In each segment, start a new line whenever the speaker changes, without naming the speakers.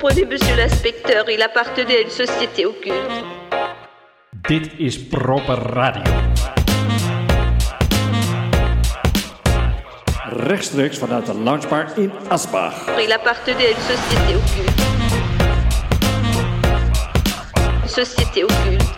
comprenez, monsieur l'inspecteur, il appartenait à une société occulte.
Dit is proper radio. Rechtstreeks vanuit de loungebar in Asbach.
Il appartenait à une société occulte. Société occulte.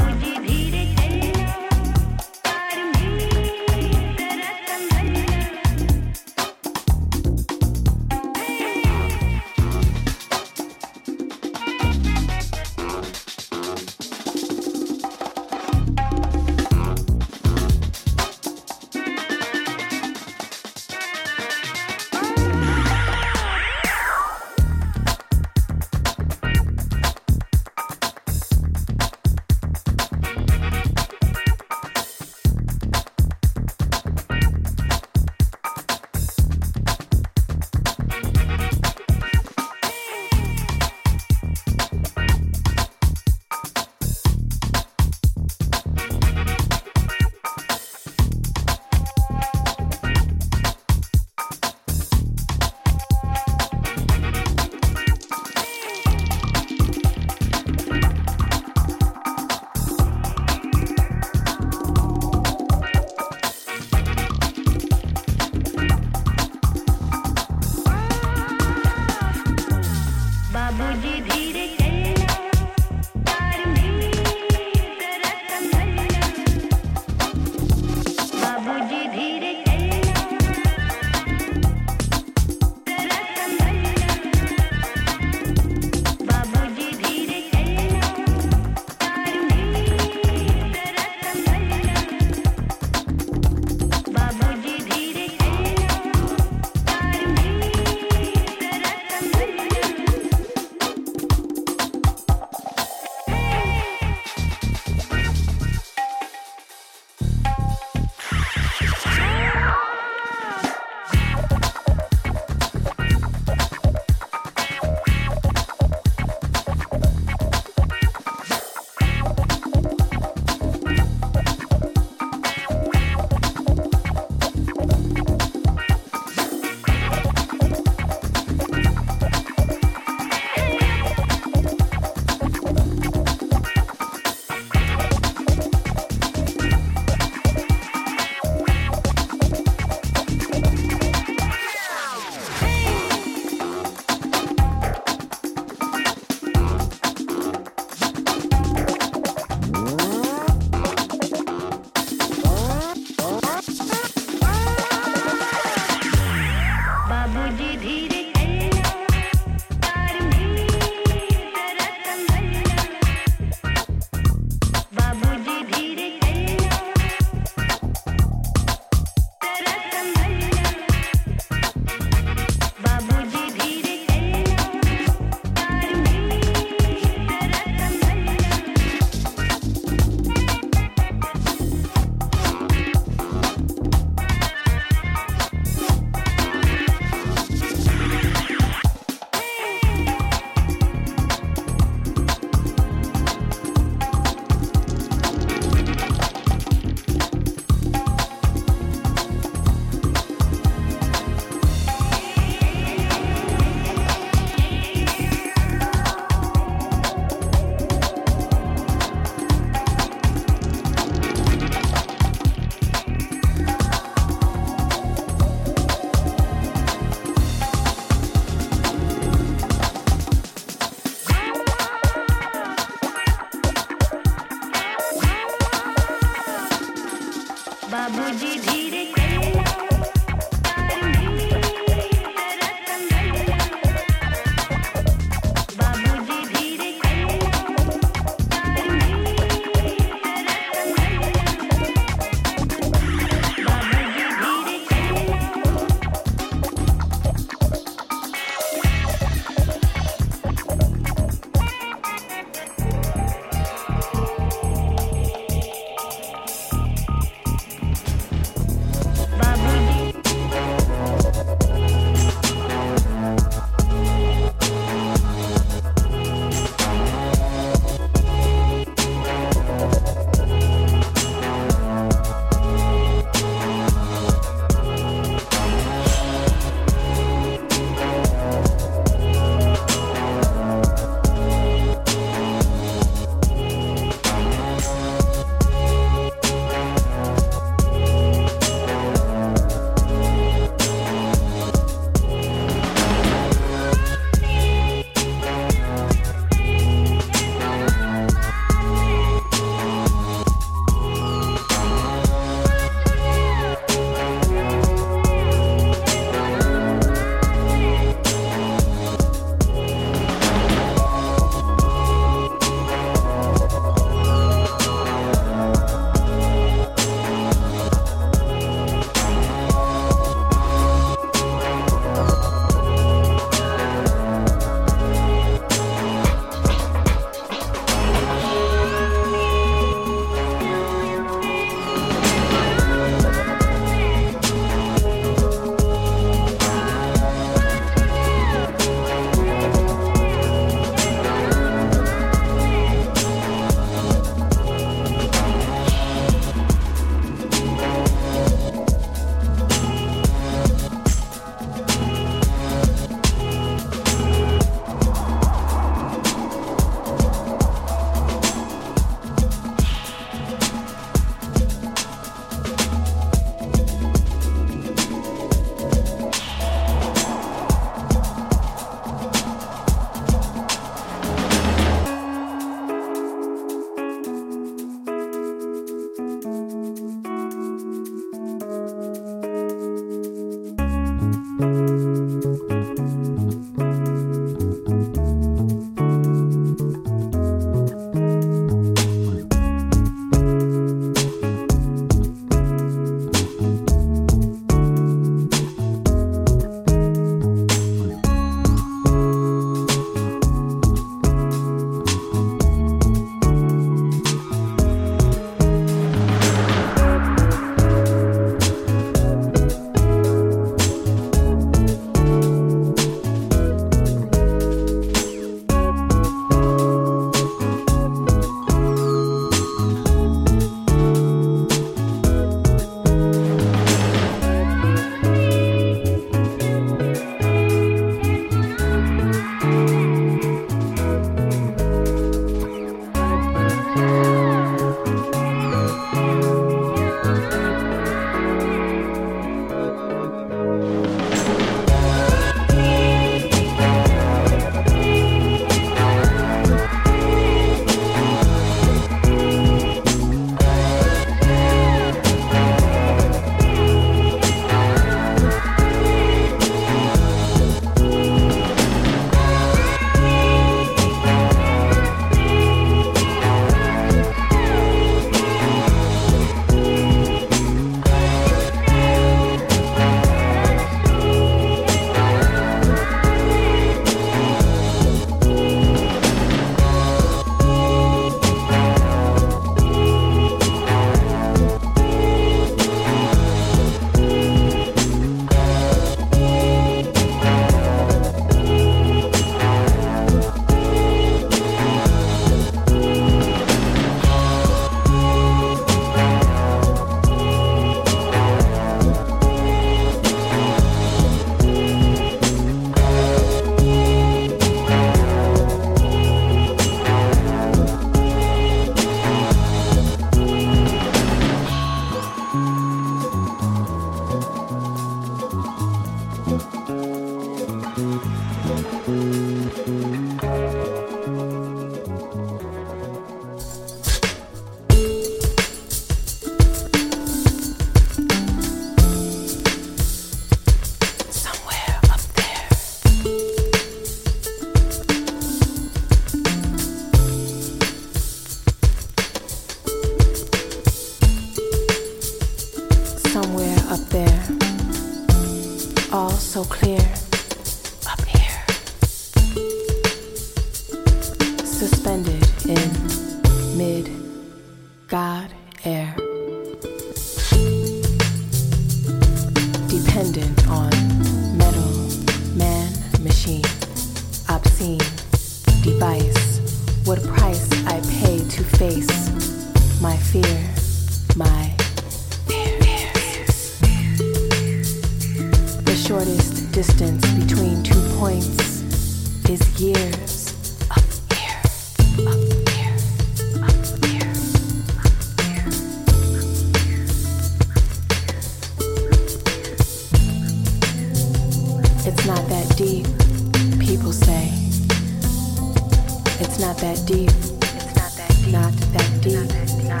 It's not that deep. It's not that deep. Not that deep. Not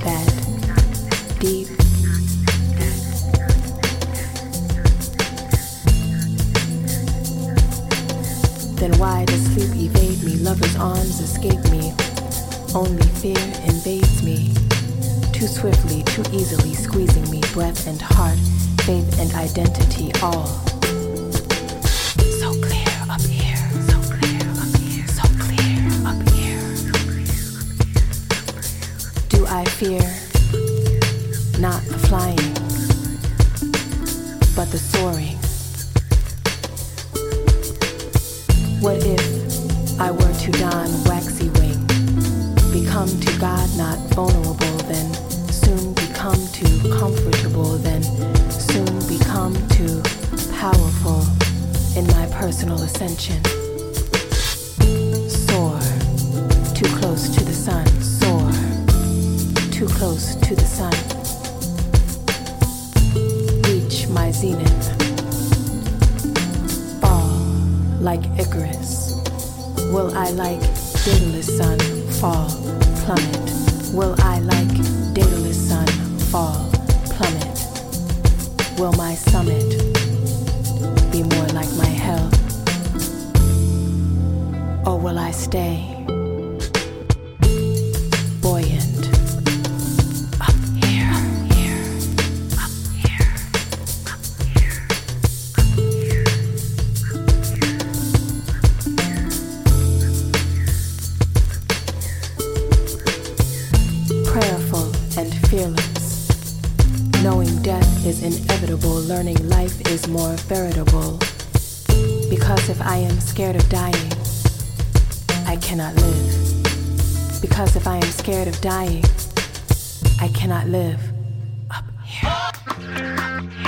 that deep. Then why does sleep evade me? Lover's arms escape me. Only fear invades me. Too swiftly, too easily squeezing me. Breath and heart, faith and identity, all. Fear not the flying, but the soaring? What if I were to don waxy wing, become to God not vulnerable, then soon become too comfortable, then soon become too powerful in my personal ascension? To the sun. Reach my zenith fall like Icarus? Will I like Daedalus sun fall, plummet? Knowing death is inevitable, learning life is more veritable. Because if I am scared of dying, I cannot live. Because if I am scared of dying, I cannot live. Up here.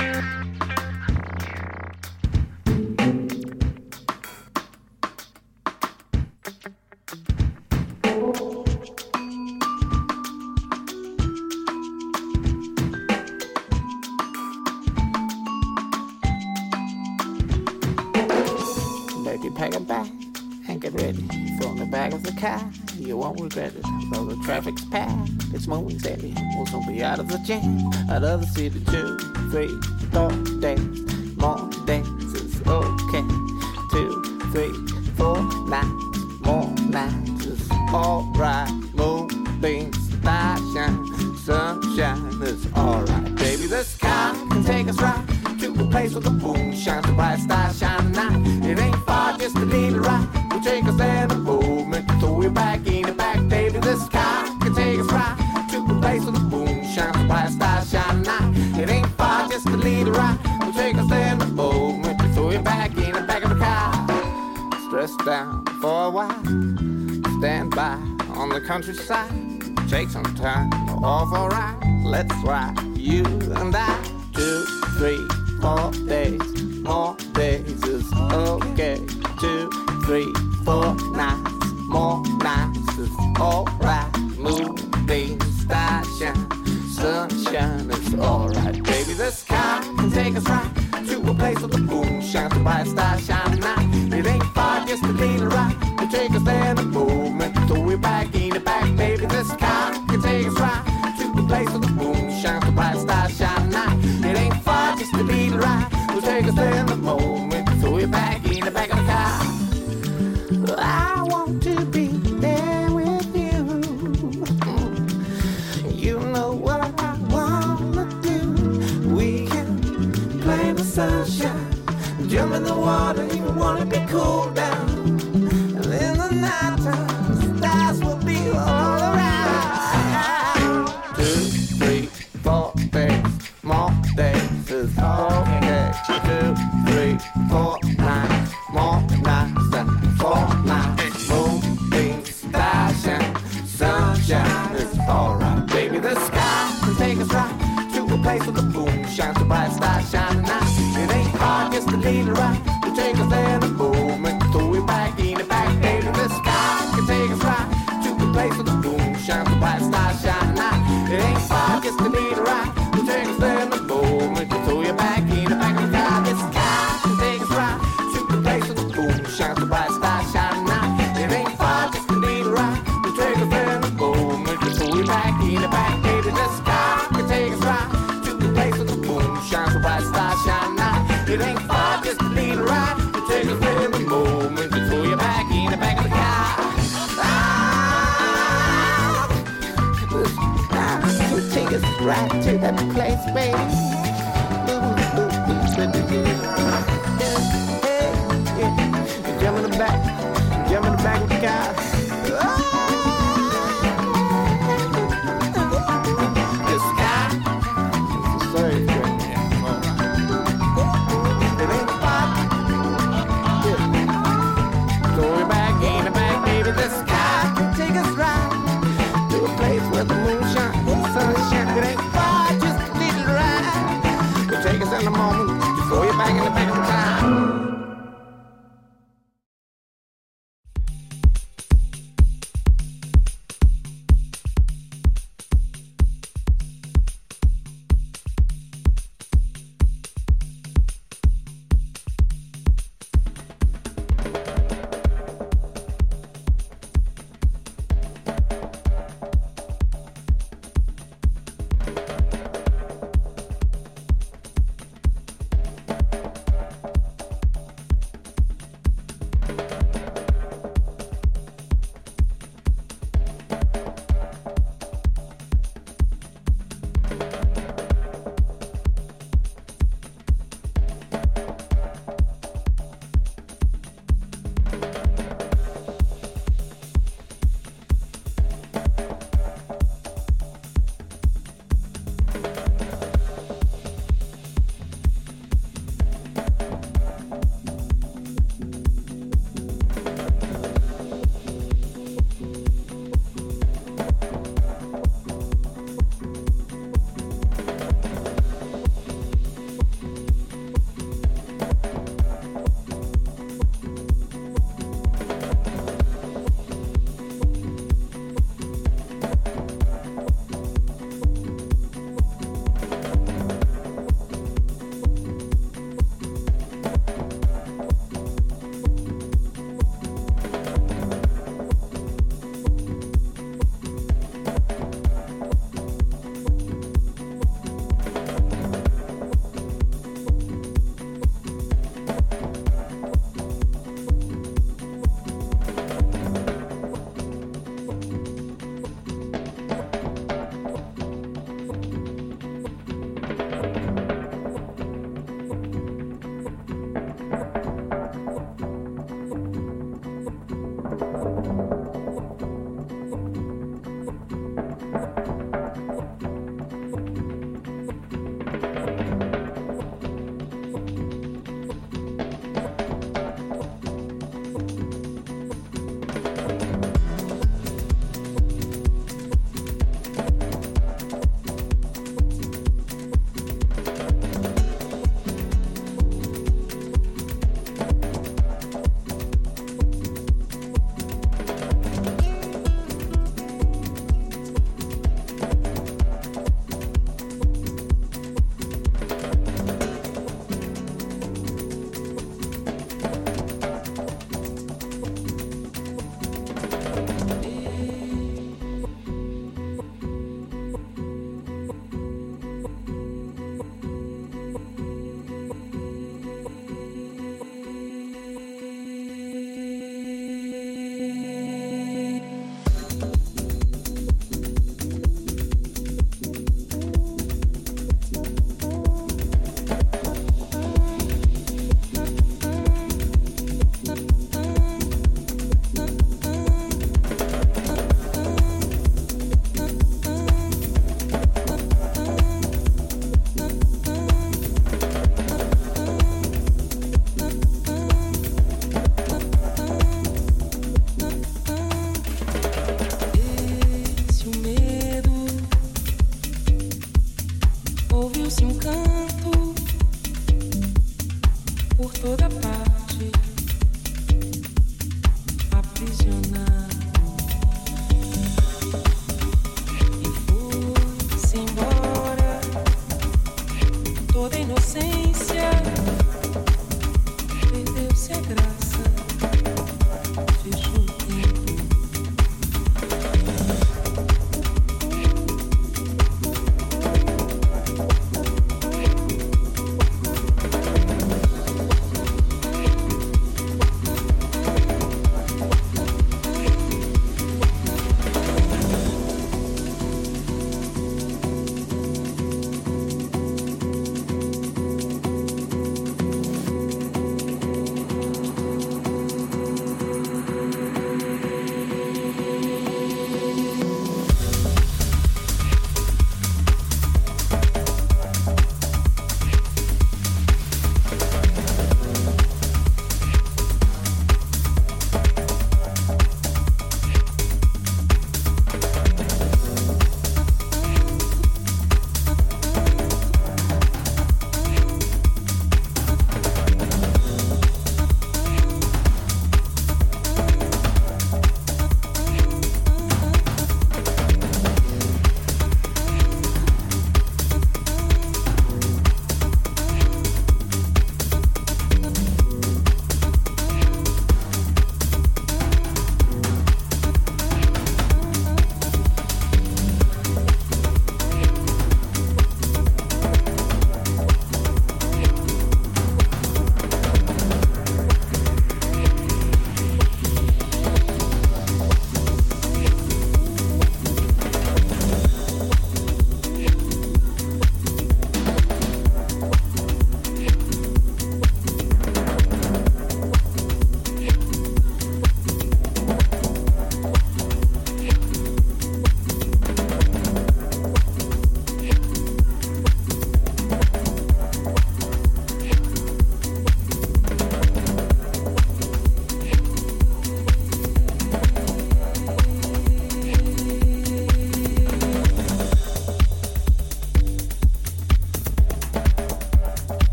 Jam, out of the. Two, three, Time off, alright. Let's ride, you and I. Two, three, four days, more days is okay. Two, three, four nights, more nights is alright. Moving, station, sunshine is alright. Baby, the sky can take us right to a place where the moon shines, bright stars shine night. It ain't far, just a little ride. To take us there water, you wanna be cooled down. And in the night nighttime, stars will
be all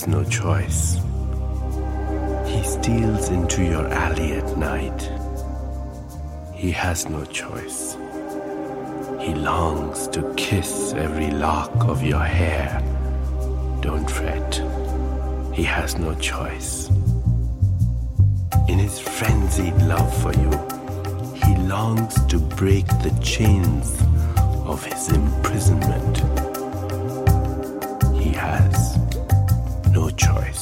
has no choice. He steals into your alley at night. He has no choice. He longs to kiss every lock of your hair. Don't fret. He has no choice. In his frenzied love for you, he longs to break the chains of his imprisonment. Choice.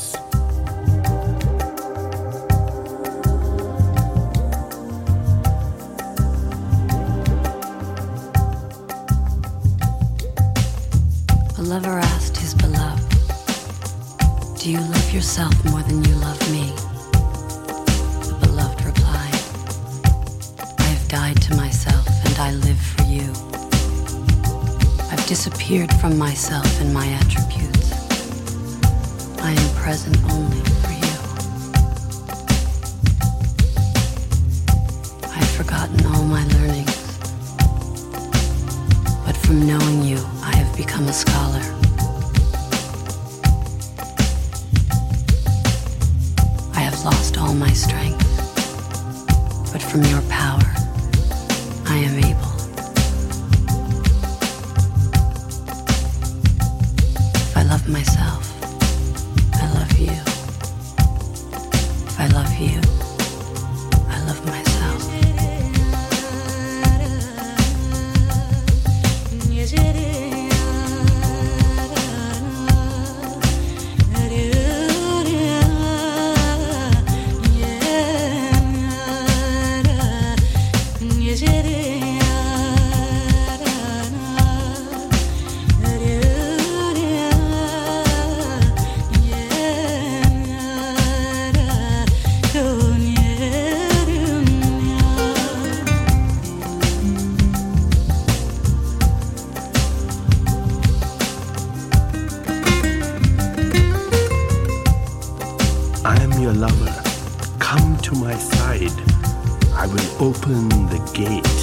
Open the gate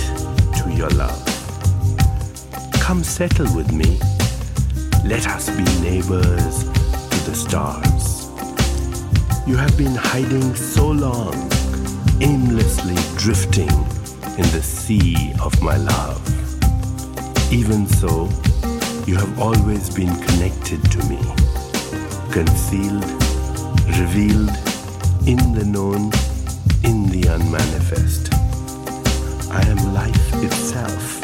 to your love. Come settle with me. Let us be neighbors to the stars. You have been hiding so long, aimlessly drifting in the sea of my love. Even so, you have always been connected to me, concealed revealed in the known, in the unmanifest. I am life itself.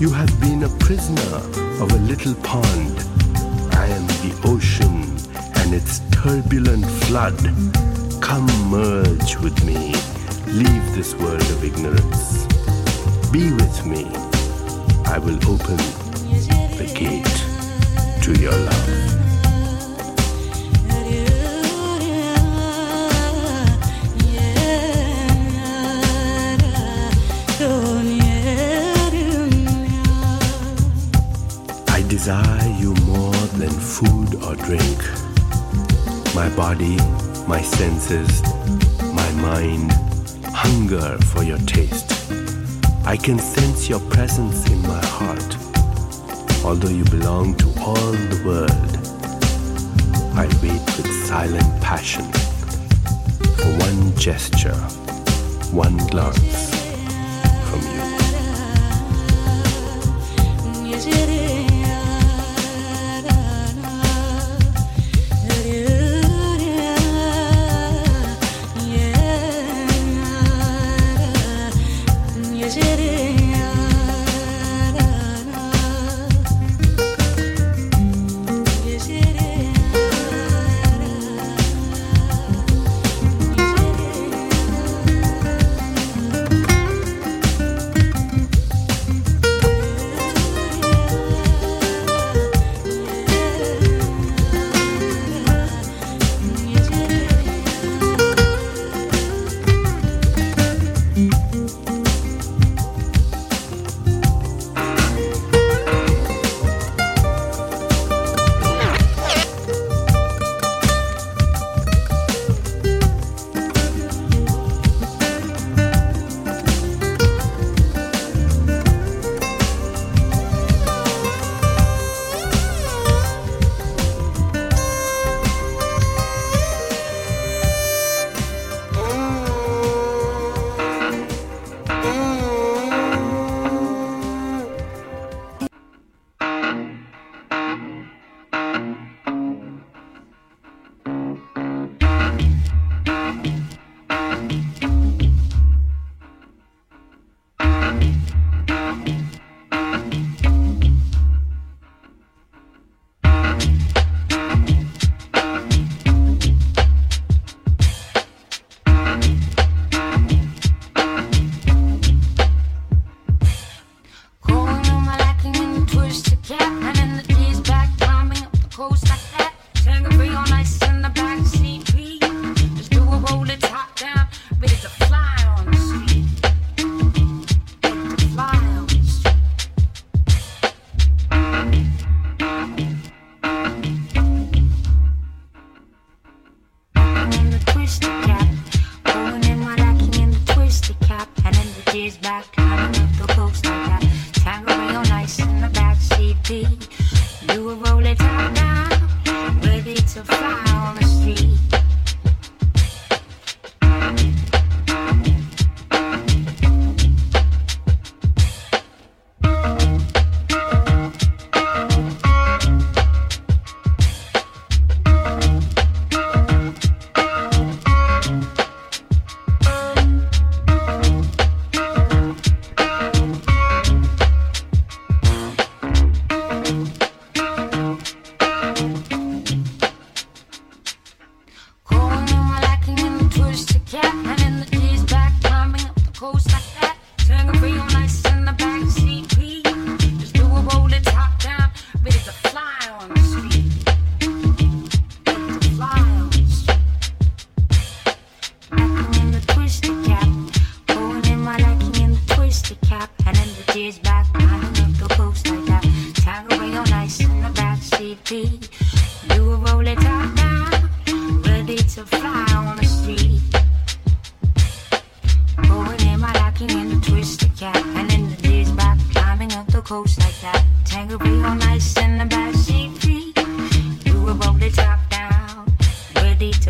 You have been a prisoner of a little pond. I am the ocean and its turbulent flood. Come merge with me. Leave this world of ignorance. Be with me. I will open the gate to your love. Drink. My body, my senses, my mind hunger for your taste. I can sense your presence in my heart. Although you belong to all the world, I wait with silent passion for one gesture, one glance from you.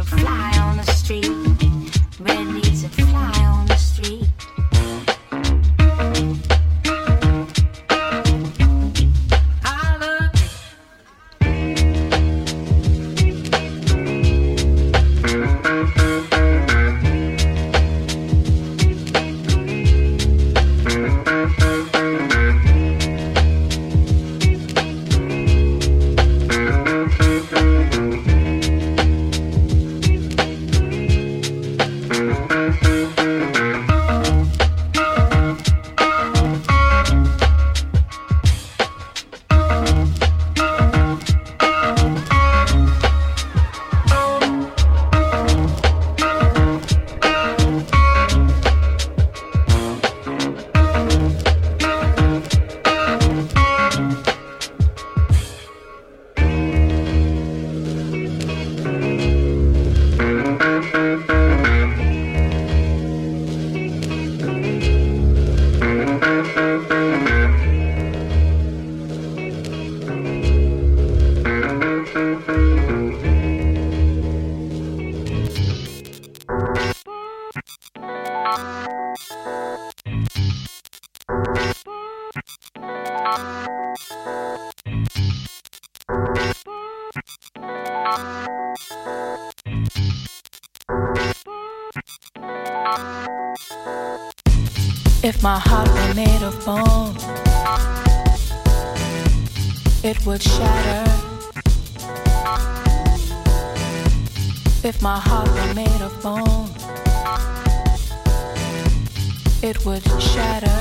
fly on the street.
would shatter if my heart were made of bone. It would shatter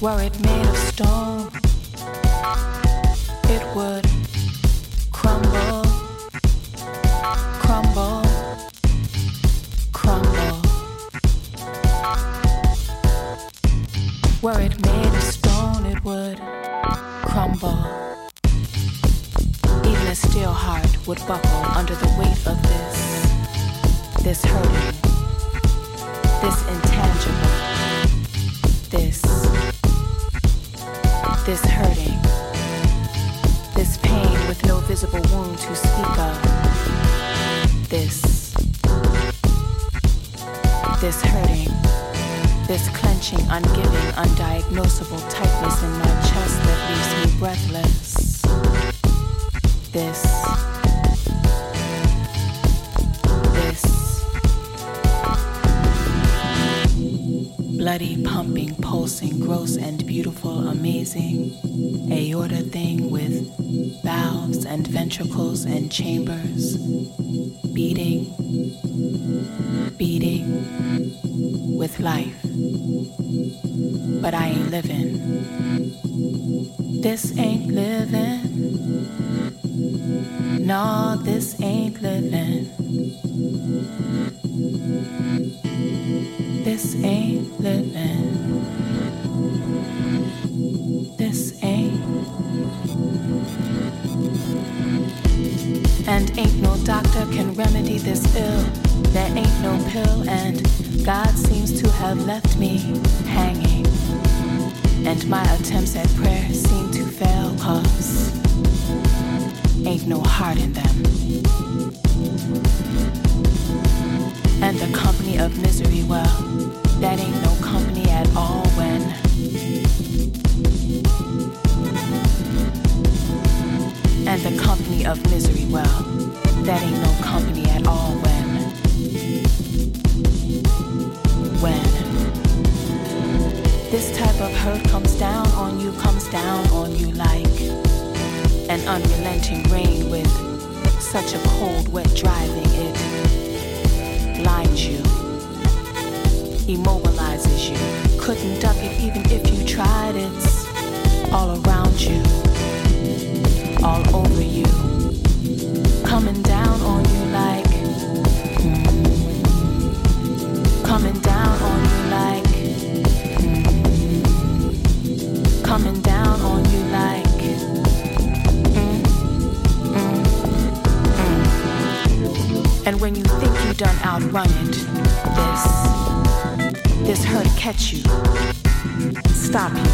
were it made of stone. would buckle under the weight of this, this hurting, this intangible, this, this hurting, this pain with no visible wound to speak of, this, this hurting. This clenching, ungiving, undiagnosable tightness in my chest that leaves me breathless. This. bloody, pumping, pulsing, gross and beautiful, amazing, aorta thing with valves and ventricles and chambers, beating, beating with life. But I ain't living. This ain't living. No, this ain't no heart in them. And the company of misery, well, that ain't no company at all when. And the company of misery, well, that ain't no company at all when. When this type of hurt comes down on you, comes down on you like an unrelenting rain with such a cold, wet driving it blinds you, immobilizes you. Couldn't duck it even if you tried. It's all around you, all over you, coming down on you like, mm, coming down on you like, mm, coming And when you think you done outrun it, this, this hurt catch you, stop you,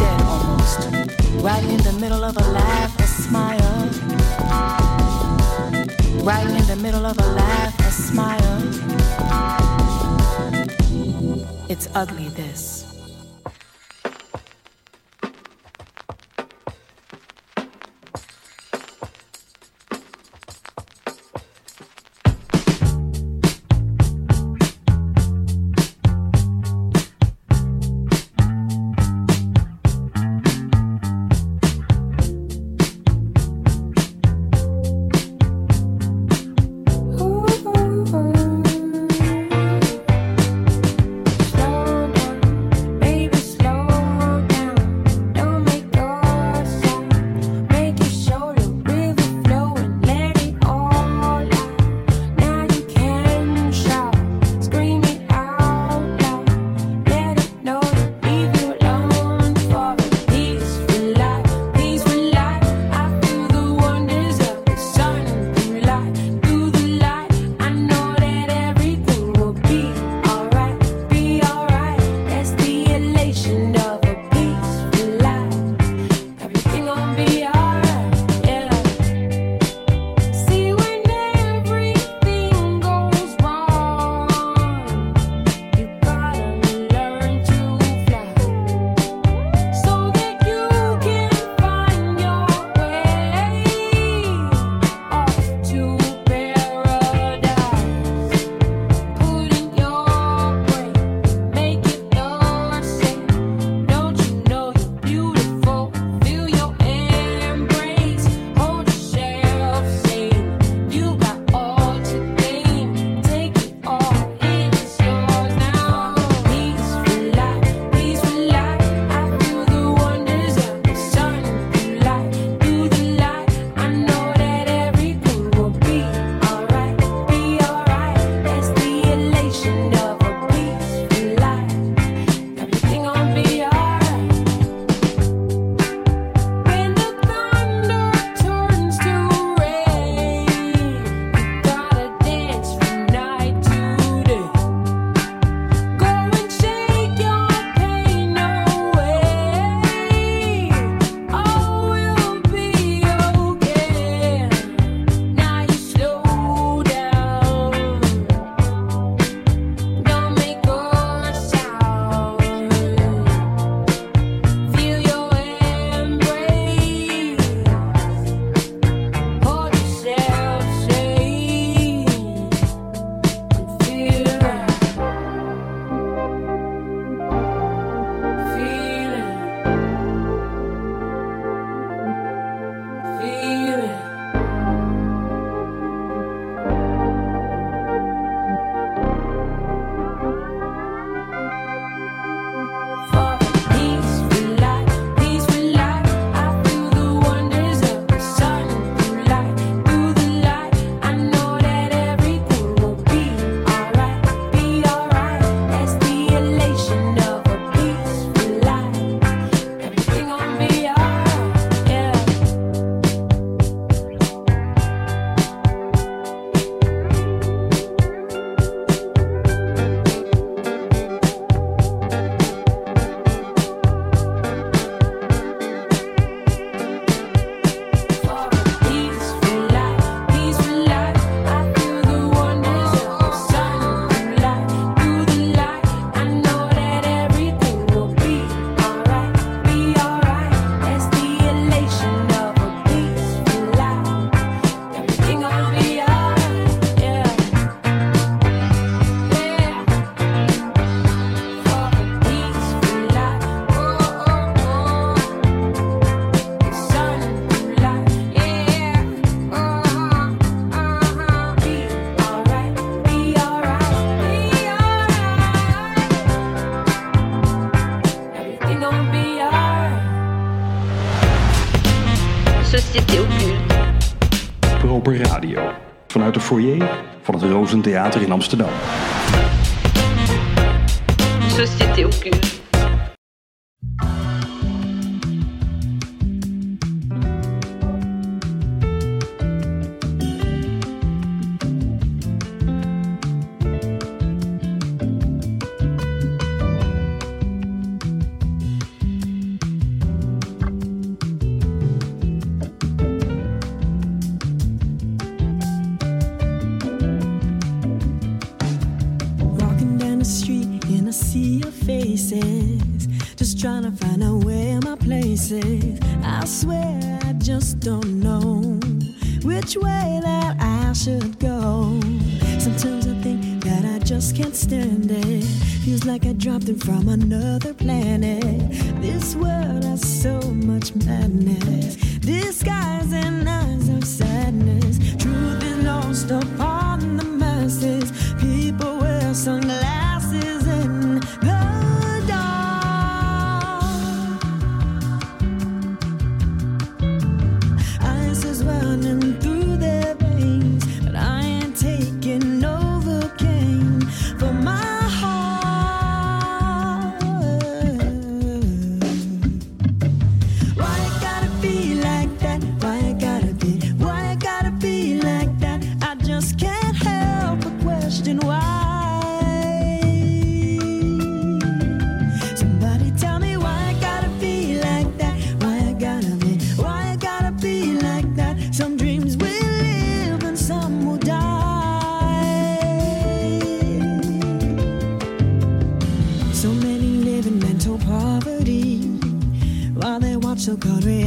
dead almost, right in the middle of a laugh, a smile, right in the middle of a laugh, a smile. It's ugly, this.
Vanuit de foyer van het Rozentheater in Amsterdam.
Société occulte.
got it.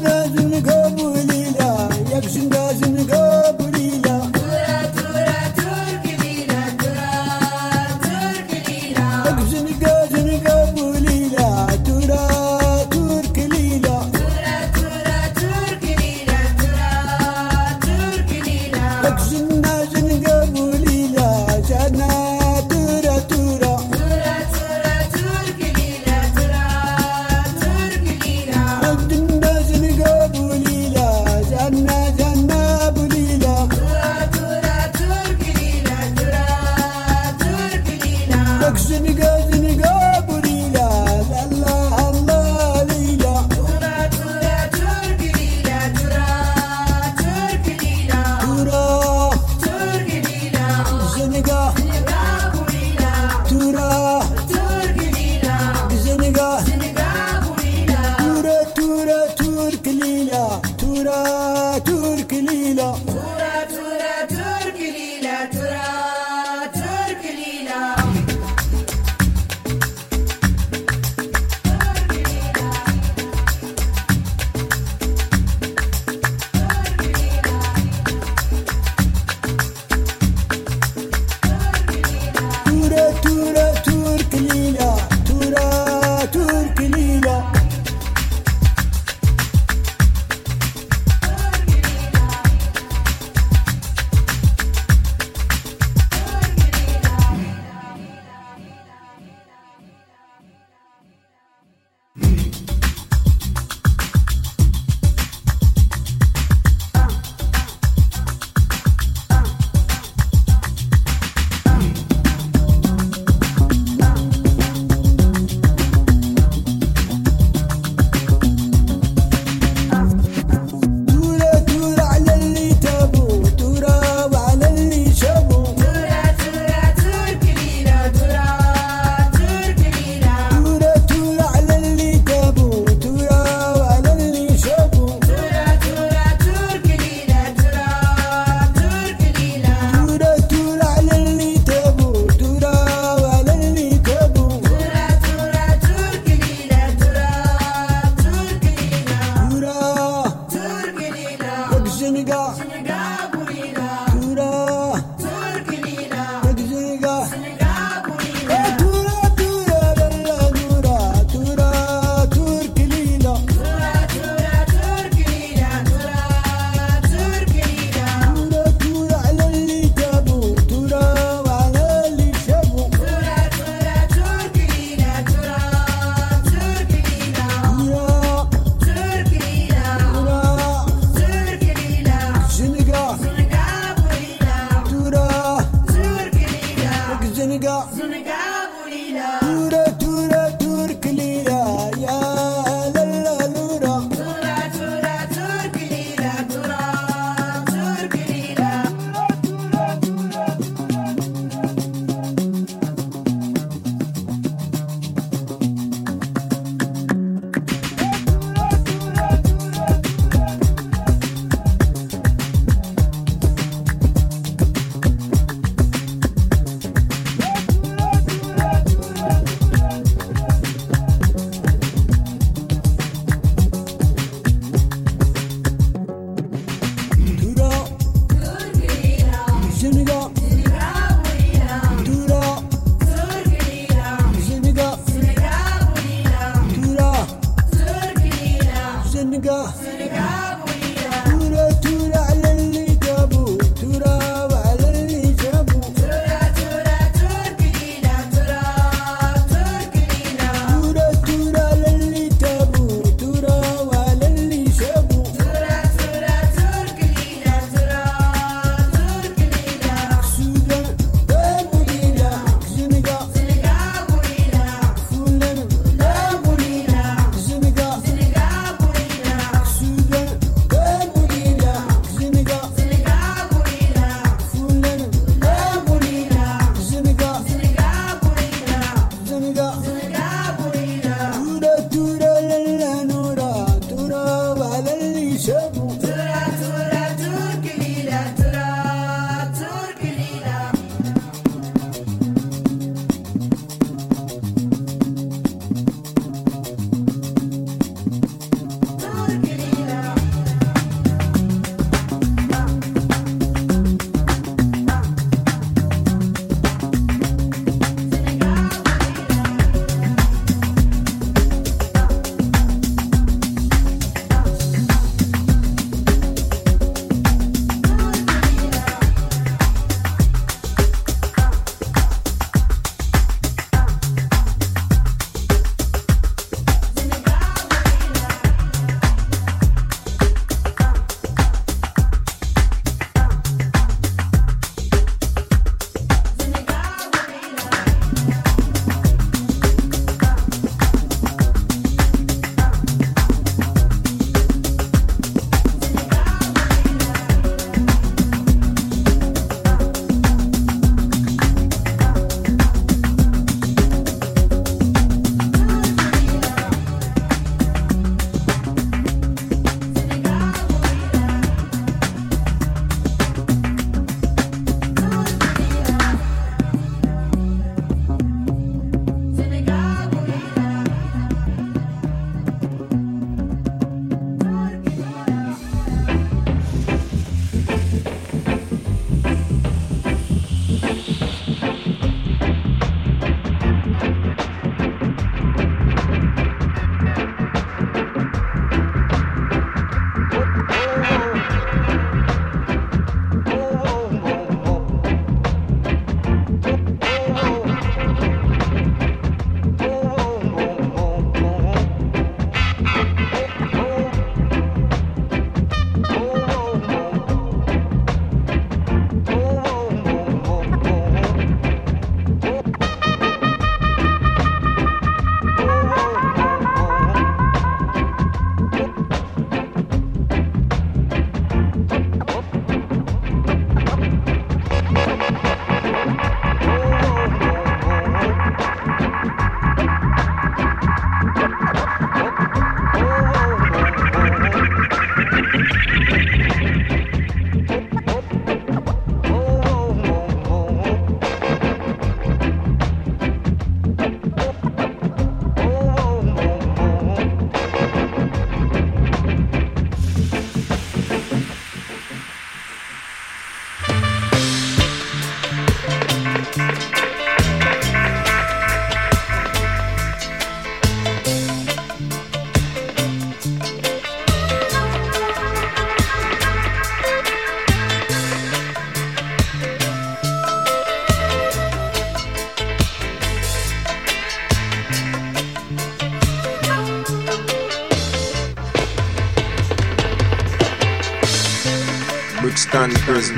the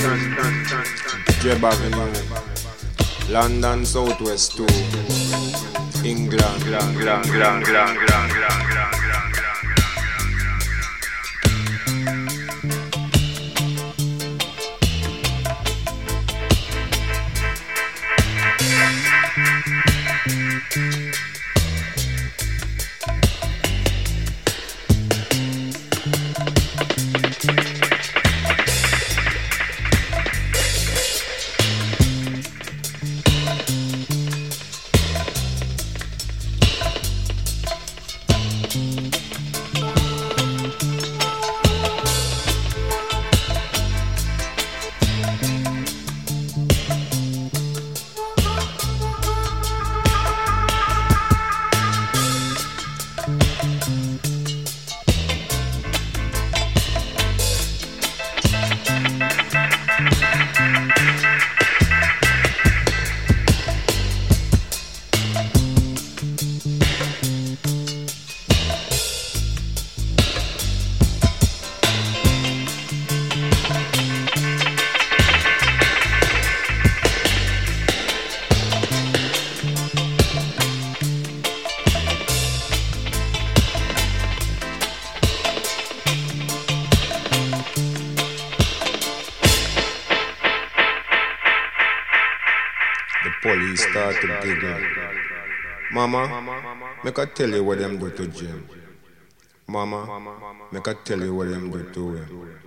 Brixton Prison, Jebb Avenue, London Southwest 2, England, England, England, England, England, England. Mama, make I tell you what them do to Jim. Mama, make I tell you what them do to him.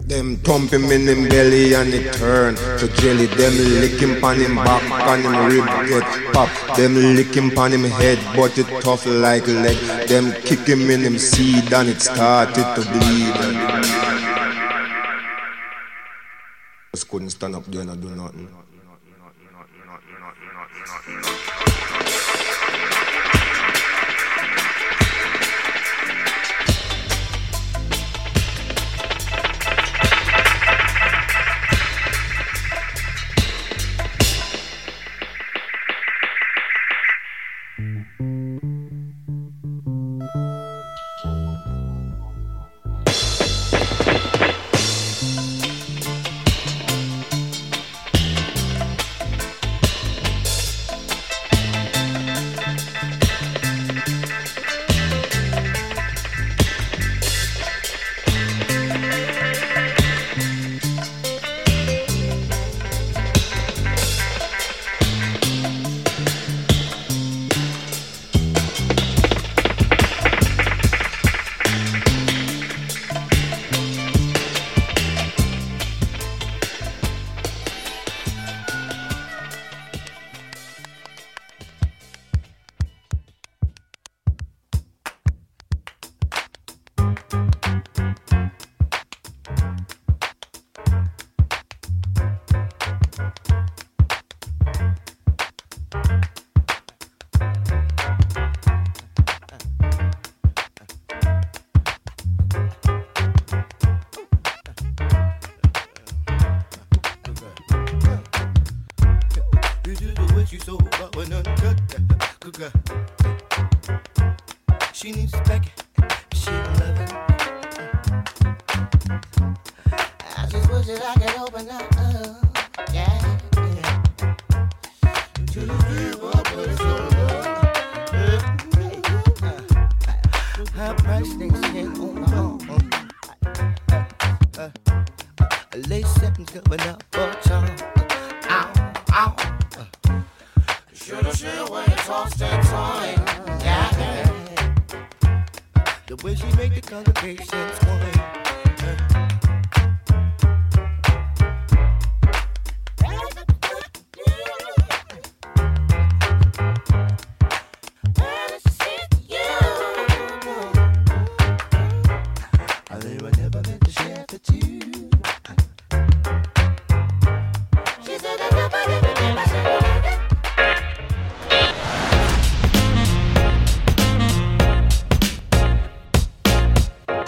Them thump him in him belly and it turn to jelly. Them lick him pan him back, pan him rib get pop. Them lick him pan him head, but it tough like leg. Them kick him in him seed and it started to bleed. Just couldn't stand up there and do nothing.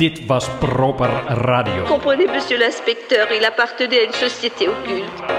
Dit was Proper Radio.
Comprenez, monsieur l'inspecteur, il appartenait à une société occulte. Société occulte.